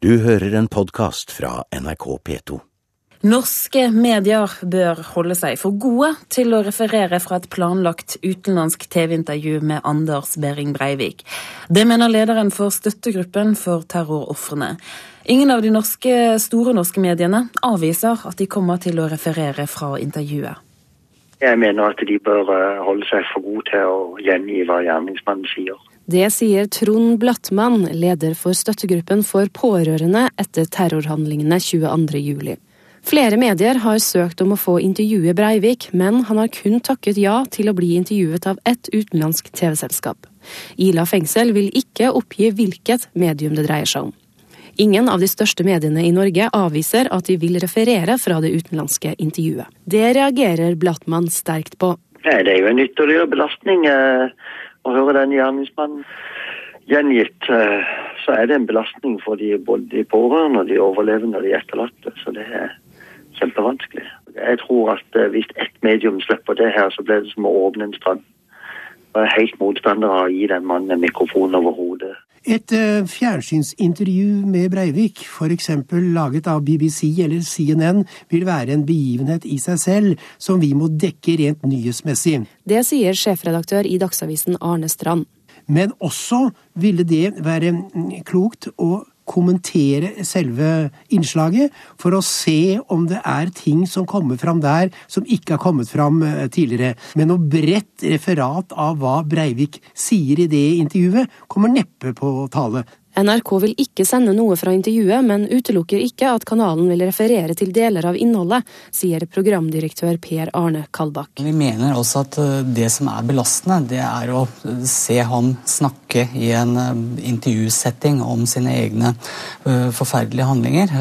Du hører en podkast fra NRK P2. Norske medier bør holde seg for gode til å referere fra et planlagt utenlandsk TV-intervju med Anders Behring Breivik. Det mener lederen for støttegruppen for terrorofrene. Ingen av de norske, store norske mediene avviser at de kommer til å referere fra intervjuet. Jeg mener at de bør eh, holde seg for gode til å gjengi hva gjerningsmannen sier. Det sier Trond Blattmann, leder for støttegruppen for pårørende etter terrorhandlingene 22.07. Flere medier har søkt om å få intervjue Breivik, men han har kun takket ja til å bli intervjuet av ett utenlandsk TV-selskap. Ila fengsel vil ikke oppgi hvilket medium det dreier seg om. Ingen av de største mediene i Norge avviser at de vil referere fra det utenlandske intervjuet. Det reagerer Blattmann sterkt på. Det er jo en ytterligere belastning. Eh å høre den gjerningsmannen gjengitt, eh, så er det en belastning for de, både de pårørende, de overlevende og de etterlatte. Så det er kjempevanskelig. Jeg tror at eh, hvis ett medium slipper det her, så blir det som å åpne en strøm. Jeg er helt motstander av å gi den mannen en mikrofon over hodet. Et uh, fjernsynsintervju med Breivik, f.eks. laget av BBC eller CNN, vil være en begivenhet i seg selv som vi må dekke rent nyhetsmessig. Det sier sjefredaktør i Dagsavisen Arne Strand. Men også ville det være mm, klokt å kommentere selve innslaget, for å se om det er ting som kommer fram der som ikke har kommet fram eh, tidligere. Men noe bredt referat av hva Breivik sier i det intervjuet, kommer neppe på tale. NRK vil ikke sende noe fra intervjuet, men utelukker ikke at kanalen vil referere til deler av innholdet, sier programdirektør Per Arne Kalbakk. Vi mener også at eh, det som er belastende, det er å se han snakke i en eh, intervjusetting om sine egne eh, forferdelige handlinger.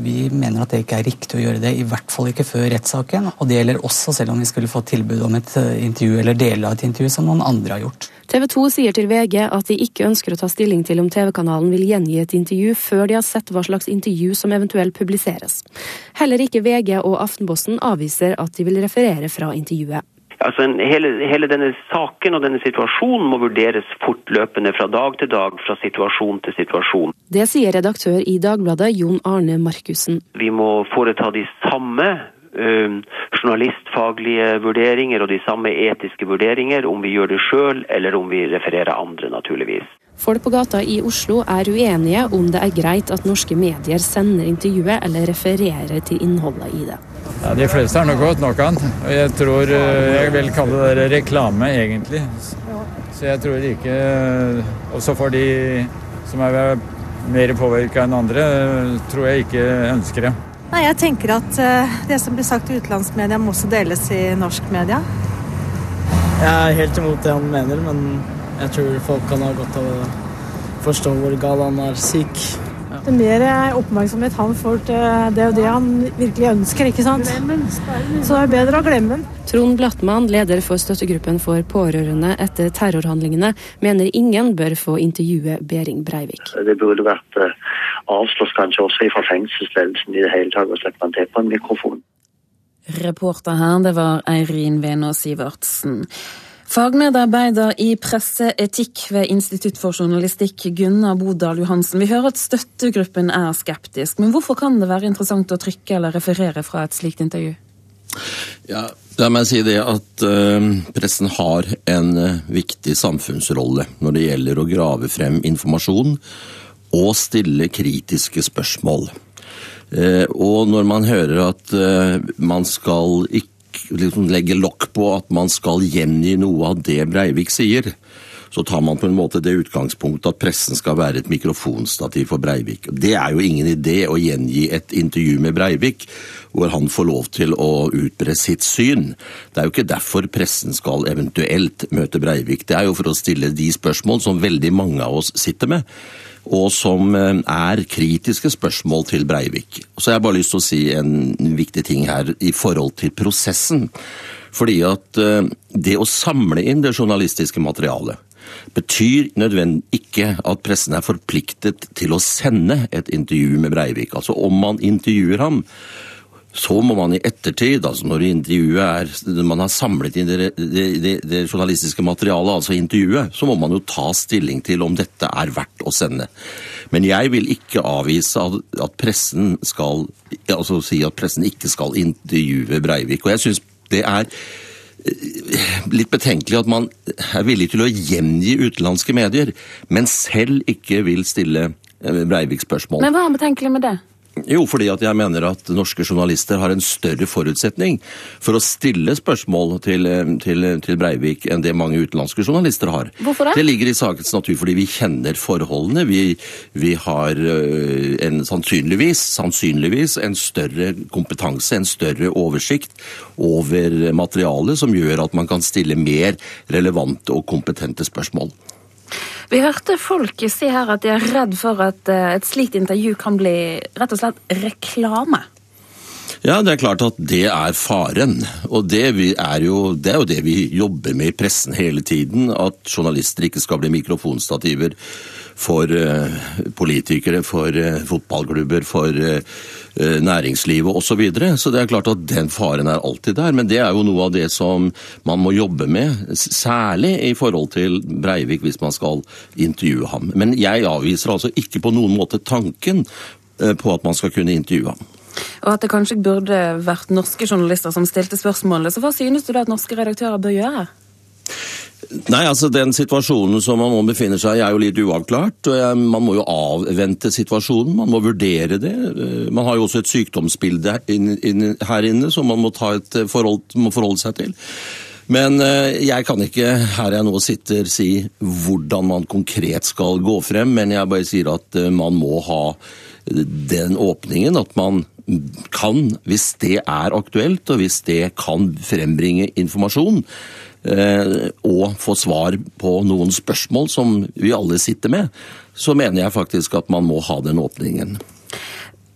Vi mener at det ikke er riktig å gjøre det, i hvert fall ikke før rettssaken. Og det gjelder også selv om vi skulle få tilbud om et intervju eller deler av et intervju som noen andre har gjort. TV 2 sier til VG at de ikke ønsker å ta stilling til om TV-kanalen vil gjengi et intervju før de har sett hva slags intervju som eventuelt publiseres. Heller ikke VG og Aftenposten avviser at de vil referere fra intervjuet. Altså en, hele, hele, denne saken og denne situasjonen må vurderes fortløpende fra dag til dag, fra situasjon til situasjon. Det sier redaktør i Dagbladet Jon Arne Markussen. Vi må foreta de samme uh, journalistfaglige vurderinger og de samme etiske vurderinger, om vi gjør det sjøl eller om vi refererer andre, naturligvis. Folk på gata i Oslo er uenige om det er greit at norske medier sender intervjuet eller refererer til innholdet i det. Ja, De fleste har nok godt nok an. Og jeg tror eh, jeg vil kalle det reklame, egentlig. Så jeg tror ikke Også for de som er mer påvirka enn andre, tror jeg ikke ønsker det. Nei, jeg tenker at uh, det som blir sagt i utenlandsmedia, må også deles i norsk media. Jeg er helt imot det han mener, men jeg tror folk kan ha godt av å forstå hvor gal han er syk. Ja. Det er mer eh, oppmerksomhet han får til det og det han virkelig ønsker. ikke sant? Så det er bedre å glemme den. Trond Blattmann, leder for støttegruppen for pårørende etter terrorhandlingene, mener ingen bør få intervjue Behring Breivik. Det burde vært avslått kanskje også fra fengselsledelsen i det hele tatt å slippe han til på en mikrofon. Reporter her, det var Eirin Venås Sivertsen. Fagmedarbeider i presseetikk ved Institutt for journalistikk, Gunnar Bodal Johansen. Vi hører at støttegruppen er skeptisk, men hvorfor kan det være interessant å trykke eller referere fra et slikt intervju? Ja, La meg si det at uh, pressen har en uh, viktig samfunnsrolle når det gjelder å grave frem informasjon og stille kritiske spørsmål. Eh, og når man hører at eh, man skal ikke liksom legge lokk på at man skal gjengi noe av det Breivik sier, så tar man på en måte det utgangspunktet at pressen skal være et mikrofonstativ for Breivik. Det er jo ingen idé å gjengi et intervju med Breivik hvor han får lov til å utbre sitt syn. Det er jo ikke derfor pressen skal eventuelt møte Breivik. Det er jo for å stille de spørsmål som veldig mange av oss sitter med og som eh, er kritiske spørsmål til Breivik. Så jeg har bare lyst til å si en viktig ting her i forhold til prosessen. Fordi at eh, det å samle inn det journalistiske materialet betyr ikke at pressen er forpliktet til å sende et intervju med Breivik. Altså om man intervjuer ham, så må man i ettertid, altså når intervjuet er Man har samlet inn det, det, det, det, journalistiske materialet, altså intervjuet, så må man jo ta stilling til om dette er verdt å sende. Men jeg vil ikke avvise at, at pressen skal Altså si at pressen ikke skal intervjue Breivik. Og jeg syns det er eh, litt betenkelig at man er villig til å gjengi utenlandske medier, men selv ikke vil stille eh, Breivik spørsmål. Men hva er betenkelig med det? Jo, fordi at jeg mener at norske journalister har en større forutsetning for å stille spørsmål til, til, til, Breivik enn det mange utenlandske journalister har. Hvorfor det? Det ligger i sakens natur fordi vi kjenner forholdene. Vi, vi har øh, en, sannsynligvis, sannsynligvis en større kompetanse, en større oversikt over materialet som gjør at man kan stille mer relevante og kompetente spørsmål. Vi hørte folk si her at de er redd for at eh, et slikt intervju kan bli rett og slett reklame. Ja, det er klart at det er faren. Og det er, jo, det er jo det vi jobber med i pressen hele tiden. At journalister ikke skal bli mikrofonstativer for uh, politikere, for uh, fotballklubber, for næringslivet osv. Så, videre. så det er klart at den faren er alltid der. Men det er jo noe av det som man må jobbe med, særlig i forhold til Breivik hvis man skal intervjue ham. Men jeg avviser altså ikke på noen måte tanken på at man skal kunne intervjue ham. Og at det kanskje burde vært norske journalister som stilte spørsmålet. Så hva synes du da at norske redaktører bør gjøre? Nei, altså Den situasjonen som man nå befinner seg i er jo litt uavklart. Man må jo avvente situasjonen, man må vurdere det. Man har jo også et sykdomsbilde her inne som man må, et forhold, må forholde seg til. Men eh, jeg kan ikke her jeg nå sitter si hvordan man konkret skal gå frem, men jeg bare sier at eh, man må ha den åpningen at man kan, hvis det er aktuelt, og hvis det kan frembringe informasjon, eh, og få svar på noen spørsmål som vi alle sitter med, så mener jeg faktisk at man må ha den åpningen.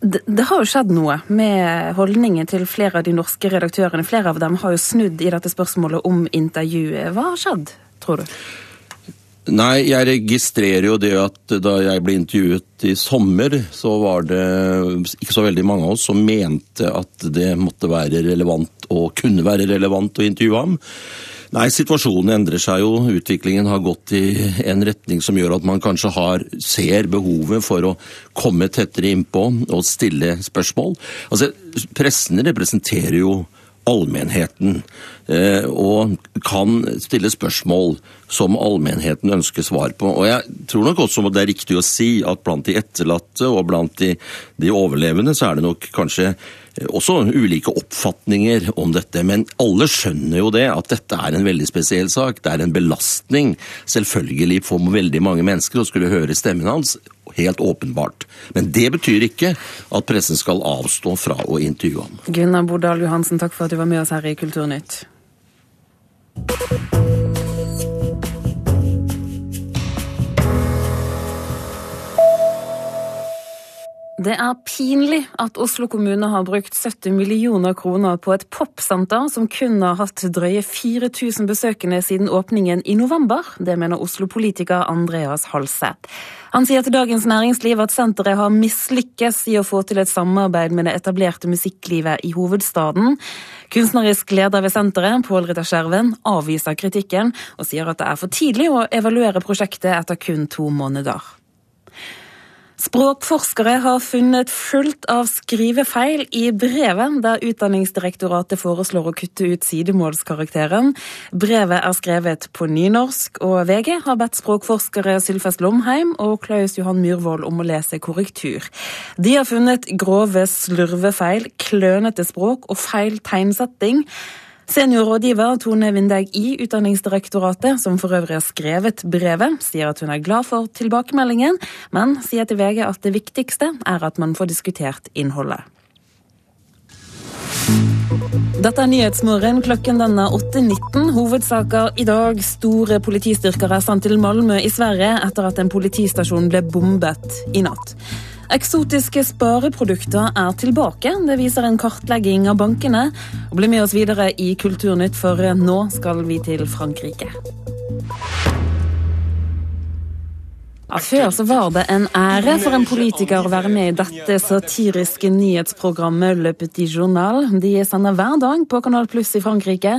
Det, det, har jo skjedd noe med holdningen til flere av de norske redaktørene. Flere av dem har jo snudd i dette spørsmålet om intervjuet. Hva har skjedd, tror du? Nei, jeg registrerer jo det at da jeg ble intervjuet i sommer, så var det ikke så veldig mange av oss som mente at det måtte være relevant og kunne være relevant å intervjue ham. Nei, situasjonen endrer seg jo. Utviklingen har gått i en retning som gjør at man kanskje har, ser behovet for å komme tettere innpå og stille spørsmål. Altså, Pressen representerer jo allmennheten, eh, og kan stille spørsmål som allmennheten ønsker svar på. Og Jeg tror nok også det er riktig å si at blant de etterlatte og blant de, de overlevende, så er det nok kanskje også ulike oppfatninger om dette. Men alle skjønner jo det, at dette er en veldig spesiell sak. Det er en belastning, selvfølgelig, for veldig mange mennesker å skulle høre stemmen hans helt åpenbart. Men det betyr ikke at pressen skal avstå fra å intervjue ham. Gunnar Bordal Johansen, takk for at du var med oss her i Kulturnytt. Det er pinlig at Oslo kommune har brukt 70 millioner kroner på et popsenter som kun har hatt drøye 4000 besøkende siden åpningen i november. Det mener Oslo-politiker Andreas Halseth. Han sier til Dagens Næringsliv at senteret har mislykkes i å få til et samarbeid med det etablerte musikklivet i hovedstaden. Kunstnerisk leder ved senteret, Pål Ritter Skjerven, avviser kritikken og sier at det er for tidlig å evaluere prosjektet etter kun to måneder. Språkforskere har funnet fullt av skrivefeil i brevet der Utdanningsdirektoratet foreslår å kutte ut sidemålskarakteren. Brevet er skrevet på nynorsk, og VG har bedt språkforskere Sylfest Lomheim og Klaus Johan Myhrvold om å lese korrektur. De har funnet grove slurvefeil, klønete språk og feil tegnsetting. Seniorrådgiver Tone Vindegg i Utdanningsdirektoratet, som for øvrig har skrevet brevet, sier at hun er glad for tilbakemeldingen, men sier til VG at det viktigste er at man får diskutert innholdet. Dette er Nyhetsmorgen. Klokken den er 8.19. Hovedsaker i dag. Store politistyrker er sendt til Malmö i Sverige etter at en politistasjon ble bombet i natt. Eksotiske spareprodukter er tilbake. Det viser en kartlegging av bankene. Og Bli med oss videre i Kulturnytt, for nå skal vi til Frankrike. Før så var det en ære for en politiker å være med i dette satiriske nyhetsprogrammet Le Petit Journal. De sender hver dag på Kanal Pluss i Frankrike.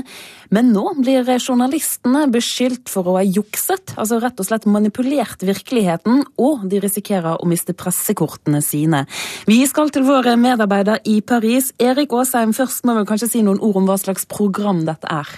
Men nå blir journalistene beskyldt for å ha jukset, altså rett og slett manipulert virkeligheten, og de risikerer å miste pressekortene sine. Vi skal til våre medarbeidere i Paris. Erik Aasheim, først må vi kanskje si noen ord om hva slags program dette er?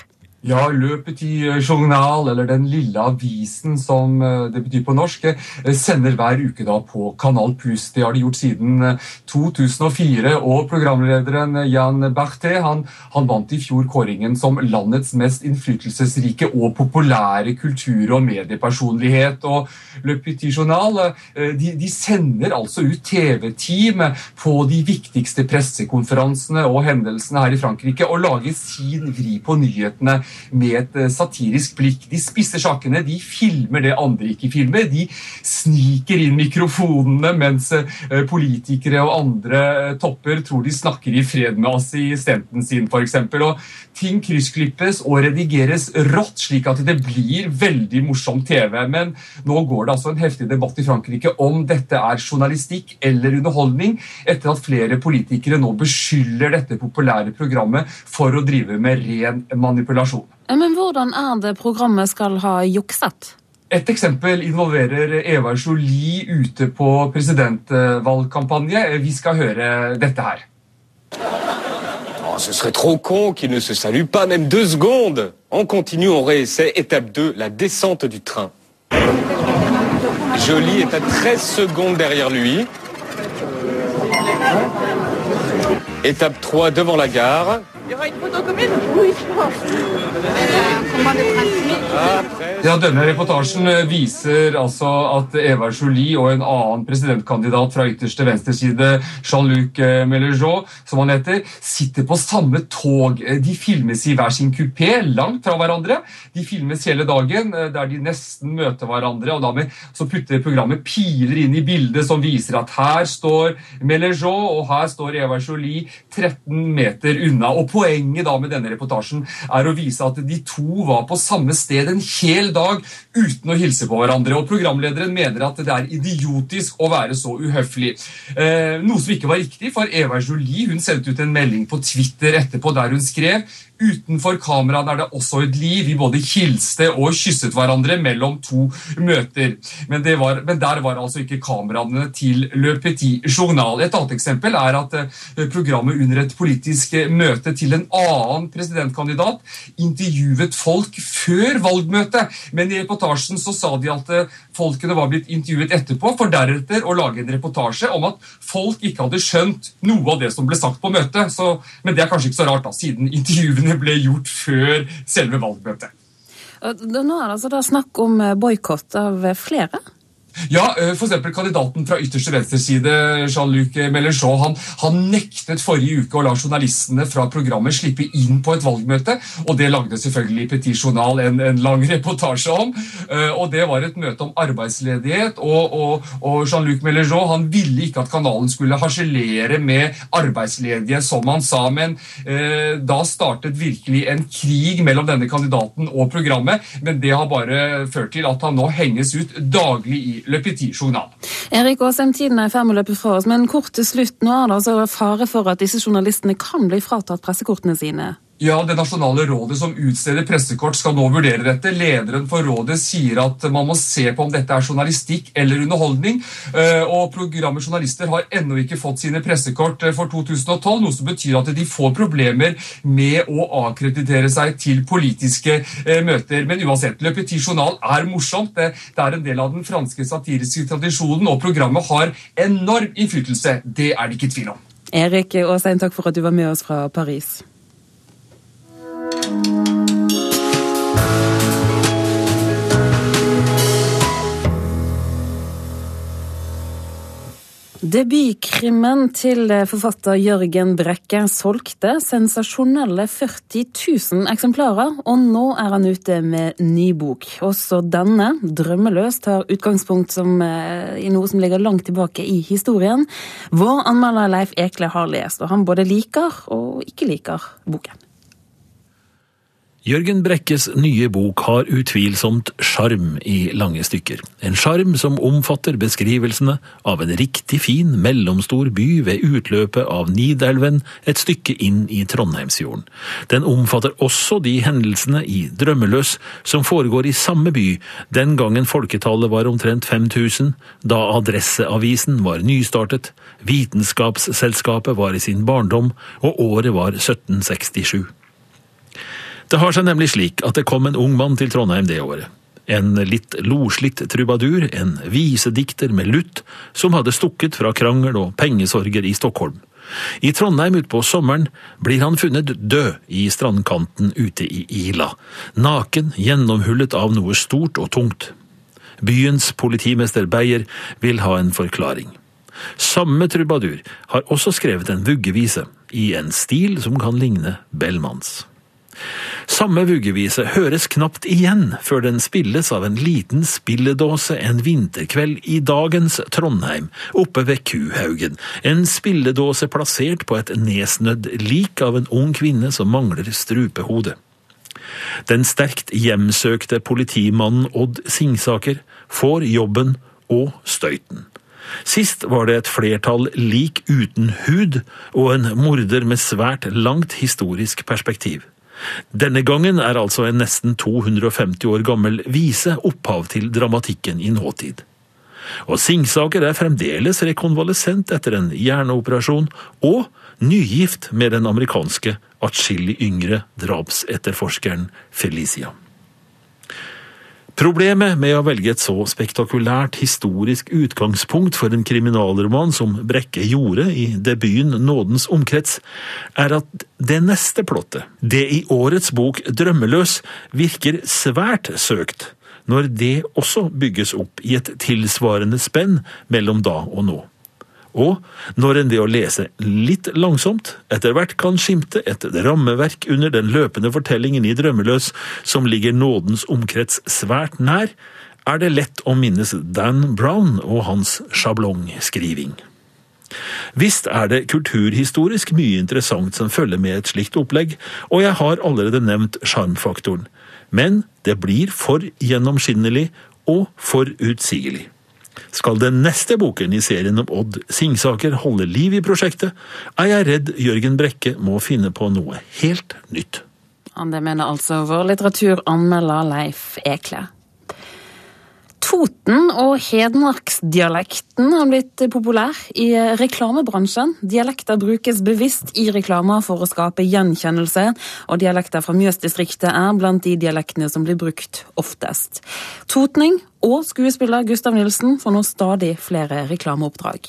Ja, Le Petit Journal, eller Den lille avisen som eh, det betyr på norsk, eh, sender hver uke da på Kanal Pluss. Det har de gjort siden 2004. Eh, og programlederen Jan Berthet han, han, vant i fjor kåringen som landets mest innflytelsesrike og populære kultur- og mediepersonlighet. Og Le Petit Journal de, de sender altså ut TV-team på de viktigste pressekonferansene og hendelsene her i Frankrike og lager sin vri på nyhetene med et eh, satirisk blikk. De spisser sakene, de filmer det andre ikke filmer. De sniker inn mikrofonene mens eh, politikere og andre eh, topper tror de snakker i fred med assistenten sin, f.eks. Og ting kryssklippes og redigeres rått, slik at det blir veldig morsom TV. Men nå går det altså en heftig debatt i Frankrike om dette er journalistikk eller underholdning, etter at flere politikere nå beskylder dette populære programmet for å drive med ren manipulasjon. Men hvordan er det programmet skal ha jukset? Et eksempel involverer Eva Jolie ute på presidentvalgkampanje. Vi skal høre dette her. Oh, ce serait trop con qu'il ne se salue pas même deux secondes. On continue, on réessaie. Étape 2, la descente du train. Jolie est à 13 secondes derrière lui. Étape 3, devant la gare. Ja, ik moet ook inmiddels moeite was. Ja, denne reportasjen viser altså at Eva Jolie og en annen presidentkandidat fra ytterste venstreside, Jean-Luc Mélenchon, som han heter, sitter på samme tog. De filmes i hver sin kupé, langt fra hverandre. De filmes hele dagen, der de nesten møter hverandre. og da med, Så putter programmet piler inn i bildet som viser at her står Mélenchon, og her står Eva Jolie 13 meter unna. Og Poenget da med denne reportasjen er å vise at de to var på samme sted en hel dag uten å hilse på hverandre. Og Programlederen mener at det er idiotisk å være så uhøflig. Eh, noe som ikke var riktig, for Eva Jolie hun sendte ut en melding på Twitter etterpå der hun skrev Utenfor kameraene er det også et liv. Vi både hilste og kysset hverandre mellom to møter. Men, var, men der var altså ikke kameraene til Le Petit Journal. Et annet eksempel er at eh, programmet under et politisk møte til en annen presidentkandidat intervjuet folk før valgmøtet. Men i reportasjen så sa de at eh, folkene var blitt intervjuet etterpå, for deretter å lage en reportasje om at folk ikke hadde skjønt noe av det som ble sagt på møtet. Så, men det er kanskje ikke så rart, da, siden intervjuene valgene ble gjort før selve valgmøtet. Nå er det altså snakk om boikott av flere? Ja, f.eks. kandidaten fra ytterste venstreside, Jean-Luc Mélenchon, han, han, nektet forrige uke å la journalistene fra programmet slippe inn på et valgmøte. og Det lagde selvfølgelig Petit Journal en, en lang reportasje om. Og Det var et møte om arbeidsledighet. og, og, og Jean-Luc Mélenchon han ville ikke at kanalen skulle harselere med arbeidsledige, som han sa. Men eh, da startet virkelig en krig mellom denne kandidaten og programmet. Men det har bare ført til at han nå henges ut daglig i Le Petit Journal. Erik Aasheim, tiden er i ferd med å løpe fra oss, men kort til slutt. Nå er det altså fare for at disse journalistene kan bli fratatt pressekortene sine? Ja, Det nasjonale rådet som utsteder pressekort, skal nå vurdere dette. Lederen for rådet sier at man må se på om dette er journalistikk eller underholdning. Eh, og Programmet Journalister har ennå ikke fått sine pressekort eh, for 2012, noe som betyr at de får problemer med å akkreditere seg til politiske eh, møter. Men uansett, Le Petit Journal er morsomt. Det er en del av den franske satiriske tradisjonen, og programmet har enorm innflytelse. Det er det ikke tvil om. Erik Aasheim, takk for at du var med oss fra Paris. Debutkrimmen til forfatter Jørgen Brekke solgte sensasjonelle 40 000 eksemplarer, og nå er han ute med ny bok. Også denne, 'Drømmeløs', tar utgangspunkt som, eh, i noe som ligger langt tilbake i historien. Vår anmelder Leif Ekle har lest, og han både liker og ikke liker boken. Jørgen Brekkes nye bok har utvilsomt sjarm i lange stykker. En sjarm som omfatter beskrivelsene av en riktig fin, mellomstor by ved utløpet av Nidelven et stykke inn i Trondheimsfjorden. Den omfatter også de hendelsene i Drømmeløs som foregår i samme by den gangen folketallet var omtrent 5000, da Adresseavisen var nystartet, Vitenskapsselskapet var i sin barndom og året var 1767. Det har seg nemlig slik at det kom en ung mann til Trondheim det året. En litt loslitt trubadur, en visedikter med lutt, som hadde stukket fra krangel og pengesorger i Stockholm. I Trondheim utpå sommeren blir han funnet død i strandkanten ute i Ila, naken, gjennomhullet av noe stort og tungt. Byens politimester Beyer vil ha en forklaring. Samme trubadur har også skrevet en vuggevise, i en stil som kan ligne Bellmans. Samme vuggevise høres knapt igjen før den spilles av en liten spilledåse en vinterkveld i dagens Trondheim, oppe ved Kuhaugen, en spilledåse plassert på et nedsnødd lik av en ung kvinne som mangler strupehode. Den sterkt hjemsøkte politimannen Odd Singsaker får jobben og støyten. Sist var det et flertall lik uten hud og en morder med svært langt historisk perspektiv. Denne gangen er altså en nesten 250 år gammel vise opphav til dramatikken i nåtid. Og Singsaker er fremdeles rekonvalesent etter en hjerneoperasjon, og nygift med den amerikanske, atskillig yngre drapsetterforskeren Felicia. Problemet med å velge et så spektakulært historisk utgangspunkt for en kriminalroman som Brekke gjorde i debuten Nådens omkrets, er at det neste plottet, det i årets bok Drømmeløs, virker svært søkt, når det også bygges opp i et tilsvarende spenn mellom da og nå. Og når en ved å lese litt langsomt etter hvert kan skimte et rammeverk under den løpende fortellingen i Drømmeløs som ligger nådens omkrets svært nær, er det lett å minnes Dan Brown og hans sjablongskriving. Visst er det kulturhistorisk mye interessant som følger med et slikt opplegg, og jeg har allerede nevnt sjarmfaktoren, men det blir for gjennomskinnelig og for utsigelig. Skal den neste boken i serien om Odd Singsaker holde liv i prosjektet, er jeg redd Jørgen Brekke må finne på noe helt nytt. Det mener altså vår litteraturanmelder Leif Ekle. Toten- og hedmarksdialekten har blitt populær i reklamebransjen. Dialekter brukes bevisst i reklamer for å skape gjenkjennelse, og dialekter fra Mjøsdistriktet er blant de dialektene som blir brukt oftest. Totning og skuespiller Gustav Nilsen får nå stadig flere reklameoppdrag.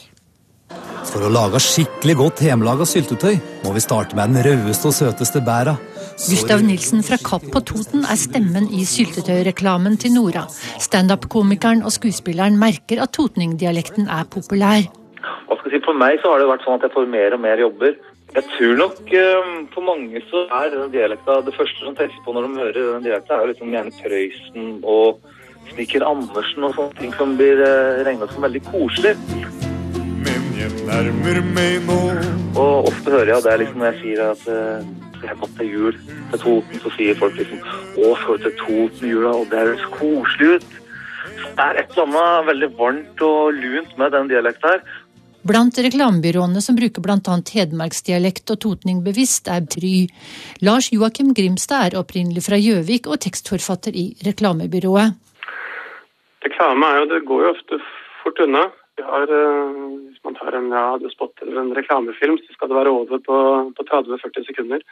For å lage skikkelig godt hjemmelaga syltetøy må vi starte med den rødeste og søteste bæra. Gustav Nilsen fra Kapp på Toten er stemmen i syltetøyreklamen til Nora. Standup-komikeren og skuespilleren merker at totningdialekten er populær. Hva skal jeg si, For meg så har det vært sånn at jeg får mer og mer jobber. Jeg tror nok uh, for mange så er den dialekta det første som tenker på når de hører den dialekta, er liksom gjerne Prøysen og Snikker Andersen og sånne ting som blir uh, regna som veldig koselig. Jeg nærmer meg nå Og ofte hører jeg det er liksom når jeg sier at uh, har gått til jul til Toten, så sier folk liksom Å, skal du til Toten i jula? Og det høres koselig ut. Det er et eller annet veldig varmt og lunt med den dialekten her. Blant reklamebyråene som bruker bl.a. hedmarksdialekt og totning bevisst, er Try. Lars Joakim Grimstad er opprinnelig fra Gjøvik og tekstforfatter i reklamebyrået. Reklame er jo, det går jo ofte fort unna. Har, hvis man tar en radiospot eller en reklamefilm, så skal det være over på, på 30-40 sekunder.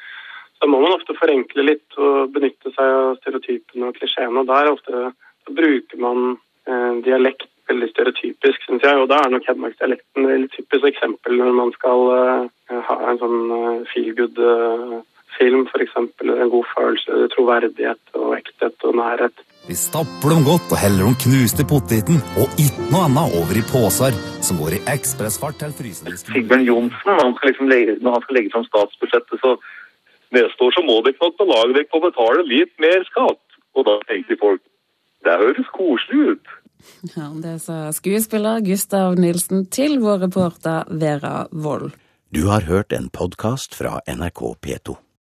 Så må man ofte forenkle litt og benytte seg av stereotypene og klisjeene. og der ofte bruker man eh, dialekt veldig stereotypisk, syns jeg. Og da er nok hedmarksdialekten et typisk eksempel når man skal eh, ha en sånn eh, feel good-film, eh, f.eks. En god følelse, troverdighet og ekthet og nærhet. Vi stapper dem godt og heller den knuste poteten og ikke noe annet over i poser som går i ekspressfart til frysedisken. Sigbjørn Johnsen, når han skal, liksom legge, når han skal legge fram statsbudsjettet, så neste år så må dere nok belage dere på å betale litt mer skatt. Og da tenker folk det høres koselig ut. Ja, Det sa skuespiller Gustav Nilsen til vår reporter Vera Wold. Du har hørt en podkast fra NRK P2.